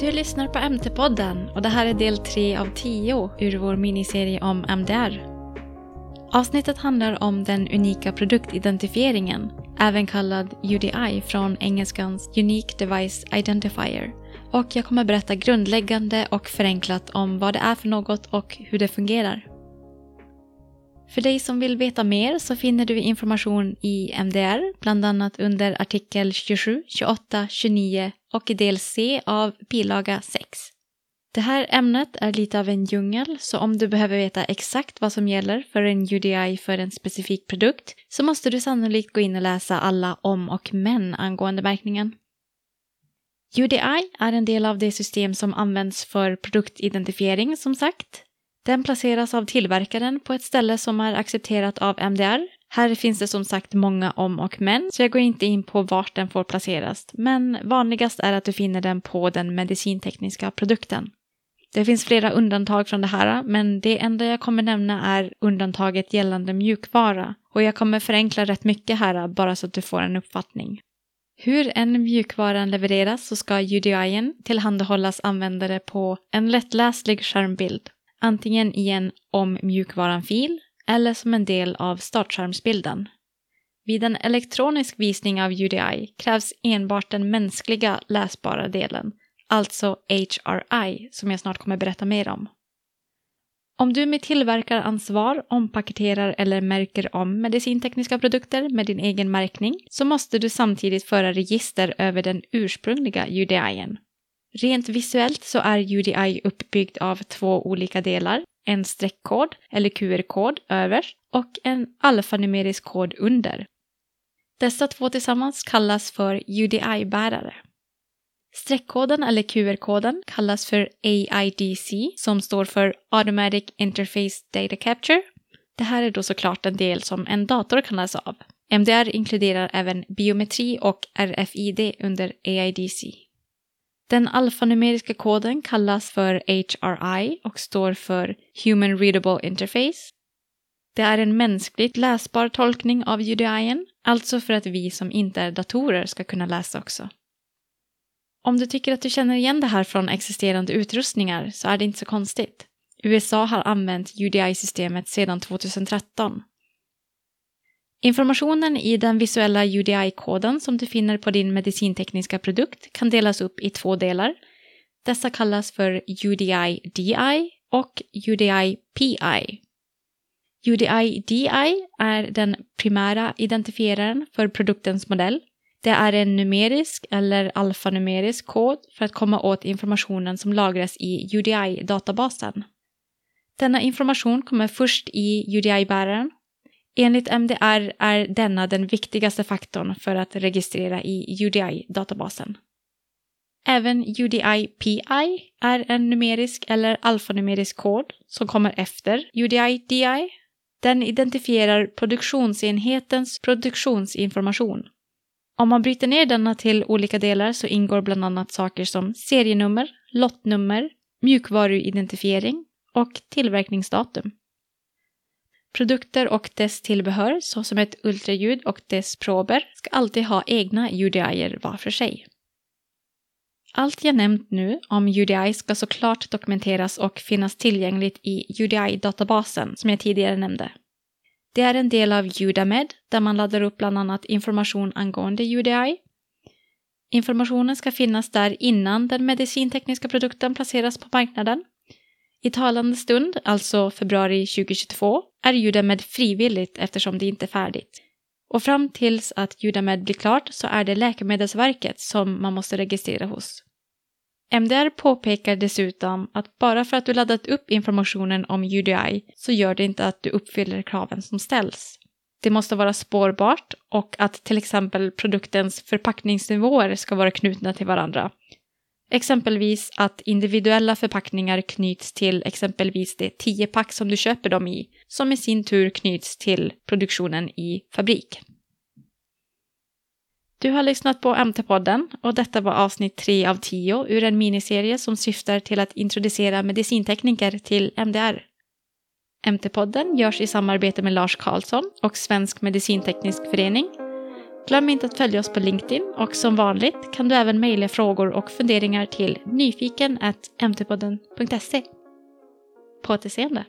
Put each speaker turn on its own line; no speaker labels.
Du lyssnar på MT-podden och det här är del 3 av 10 ur vår miniserie om MDR. Avsnittet handlar om den unika produktidentifieringen, även kallad UDI från engelskans Unique Device Identifier. Och jag kommer berätta grundläggande och förenklat om vad det är för något och hur det fungerar. För dig som vill veta mer så finner du information i MDR, bland annat under artikel 27, 28, 29 och i del C av bilaga 6. Det här ämnet är lite av en djungel, så om du behöver veta exakt vad som gäller för en UDI för en specifik produkt så måste du sannolikt gå in och läsa alla om och men angående märkningen. UDI är en del av det system som används för produktidentifiering som sagt. Den placeras av tillverkaren på ett ställe som är accepterat av MDR. Här finns det som sagt många om och men, så jag går inte in på vart den får placeras, men vanligast är att du finner den på den medicintekniska produkten. Det finns flera undantag från det här, men det enda jag kommer nämna är undantaget gällande mjukvara och jag kommer förenkla rätt mycket här bara så att du får en uppfattning. Hur en mjukvaran levereras så ska UDI tillhandahållas användare på en lättläslig skärmbild, antingen i en om mjukvaran-fil eller som en del av startskärmsbilden. Vid en elektronisk visning av UDI krävs enbart den mänskliga läsbara delen, alltså HRI, som jag snart kommer berätta mer om. Om du med tillverkaransvar ompaketerar eller märker om medicintekniska produkter med din egen märkning så måste du samtidigt föra register över den ursprungliga UDIen. Rent visuellt så är UDI uppbyggd av två olika delar, en streckkod eller QR-kod överst och en alfanumerisk kod under. Dessa två tillsammans kallas för UDI-bärare. Streckkoden eller QR-koden kallas för AIDC som står för Automatic Interface Data Capture. Det här är då såklart en del som en dator kan läsa av. MDR inkluderar även biometri och RFID under AIDC. Den alfanumeriska koden kallas för HRI och står för Human Readable Interface. Det är en mänskligt läsbar tolkning av UDIen, alltså för att vi som inte är datorer ska kunna läsa också. Om du tycker att du känner igen det här från existerande utrustningar så är det inte så konstigt. USA har använt UDI-systemet sedan 2013. Informationen i den visuella UDI-koden som du finner på din medicintekniska produkt kan delas upp i två delar. Dessa kallas för UDI-DI och UDI-PI. UDI-DI är den primära identifieraren för produktens modell det är en numerisk eller alfanumerisk kod för att komma åt informationen som lagras i UDI-databasen. Denna information kommer först i UDI-bäraren. Enligt MDR är denna den viktigaste faktorn för att registrera i UDI-databasen. Även UDI-PI är en numerisk eller alfanumerisk kod som kommer efter UDI-DI. Den identifierar produktionsenhetens produktionsinformation om man bryter ner denna till olika delar så ingår bland annat saker som serienummer, lottnummer, mjukvaruidentifiering och tillverkningsdatum. Produkter och dess tillbehör, såsom ett ultraljud och dess prober, ska alltid ha egna UDI-er var för sig. Allt jag nämnt nu om UDI ska såklart dokumenteras och finnas tillgängligt i UDI-databasen som jag tidigare nämnde. Det är en del av Udamed där man laddar upp bland annat information angående UDI. Informationen ska finnas där innan den medicintekniska produkten placeras på marknaden. I talande stund, alltså februari 2022, är JudaMed frivilligt eftersom det inte är färdigt. Och fram tills att JudaMed blir klart så är det Läkemedelsverket som man måste registrera hos. MDR påpekar dessutom att bara för att du laddat upp informationen om UDI så gör det inte att du uppfyller kraven som ställs. Det måste vara spårbart och att till exempel produktens förpackningsnivåer ska vara knutna till varandra. Exempelvis att individuella förpackningar knyts till exempelvis det 10-pack som du köper dem i, som i sin tur knyts till produktionen i fabrik. Du har lyssnat på MT-podden och detta var avsnitt 3 av 10 ur en miniserie som syftar till att introducera medicintekniker till MDR. MT-podden görs i samarbete med Lars Karlsson och Svensk Medicinteknisk Förening. Glöm inte att följa oss på LinkedIn och som vanligt kan du även mejla frågor och funderingar till nyfiken.mtpodden.se. På återseende!